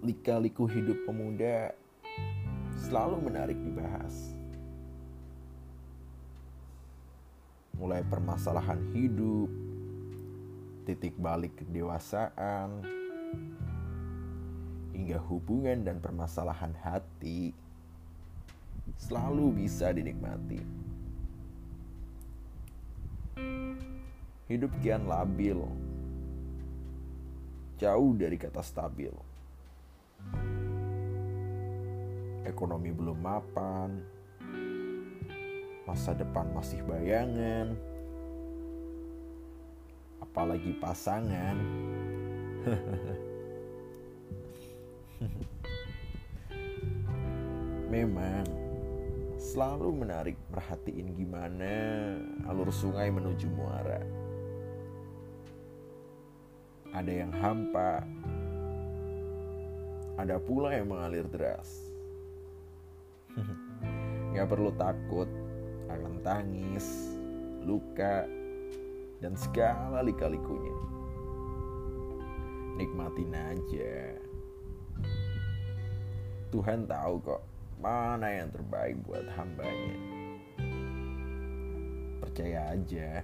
lika-liku hidup pemuda selalu menarik dibahas. Mulai permasalahan hidup, titik balik kedewasaan, hingga hubungan dan permasalahan hati selalu bisa dinikmati. Hidup kian labil, jauh dari kata stabil. Ekonomi belum mapan, masa depan masih bayangan, apalagi pasangan. Memang selalu menarik perhatiin gimana alur sungai menuju muara. Ada yang hampa, ada pula yang mengalir deras. Gak perlu takut akan tangis, luka, dan segala lika-likunya. Nikmatin aja. Tuhan tahu kok mana yang terbaik buat hambanya. Percaya aja.